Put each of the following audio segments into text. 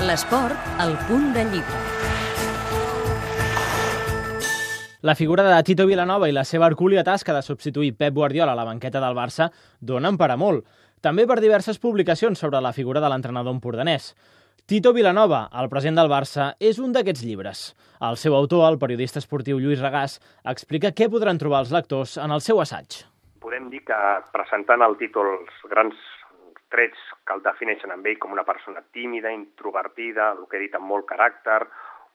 L'esport, al punt de llibre. La figura de Tito Vilanova i la seva hercúlia tasca de substituir Pep Guardiola a la banqueta del Barça donen per a molt. També per diverses publicacions sobre la figura de l'entrenador empordanès. Tito Vilanova, el president del Barça, és un d'aquests llibres. El seu autor, el periodista esportiu Lluís Regàs, explica què podran trobar els lectors en el seu assaig. Podem dir que presentant el títol els grans trets que el defineixen amb ell com una persona tímida, introvertida, el que he dit amb molt caràcter,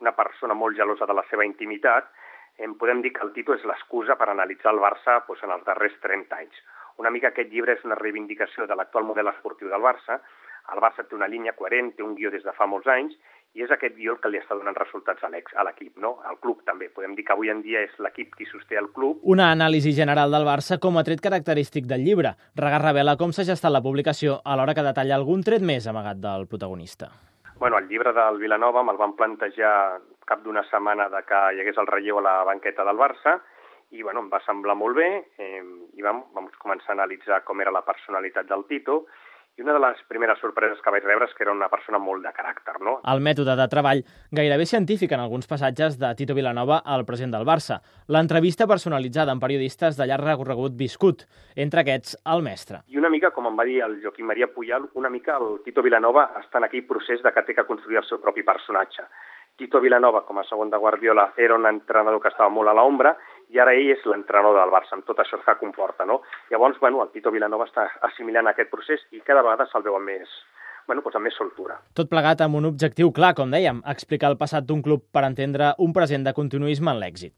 una persona molt gelosa de la seva intimitat, em podem dir que el títol és l'excusa per analitzar el Barça doncs, en els darrers 30 anys. Una mica aquest llibre és una reivindicació de l'actual model esportiu del Barça. El Barça té una línia coherent, té un guió des de fa molts anys, i és aquest guió el que li està donant resultats a l'equip, no? al club també. Podem dir que avui en dia és l'equip qui sosté el club. Una anàlisi general del Barça com a tret característic del llibre. Regar revela com s'ha gestat la publicació alhora que detalla algun tret més amagat del protagonista. Bueno, el llibre del Vilanova me'l van plantejar cap d'una setmana de que hi hagués el relleu a la banqueta del Barça i bueno, em va semblar molt bé eh, i vam, vam començar a analitzar com era la personalitat del Tito i una de les primeres sorpreses que vaig rebre és que era una persona molt de caràcter, no? El mètode de treball, gairebé científic en alguns passatges de Tito Vilanova al president del Barça. L'entrevista personalitzada amb periodistes de llarg recorregut viscut, entre aquests el mestre. I una mica, com em va dir el Joaquim Maria Puyal, una mica el Tito Vilanova està en aquell procés de que té que construir el seu propi personatge. Tito Vilanova, com a segon de Guardiola, era un entrenador que estava molt a l'ombra i ara ell és l'entrenador del Barça, amb tot això que comporta, no? Llavors, bueno, el Tito Vilanova està assimilant aquest procés i cada vegada se'l veu amb més, bueno, doncs amb més soltura. Tot plegat amb un objectiu clar, com dèiem, explicar el passat d'un club per entendre un present de continuisme en l'èxit.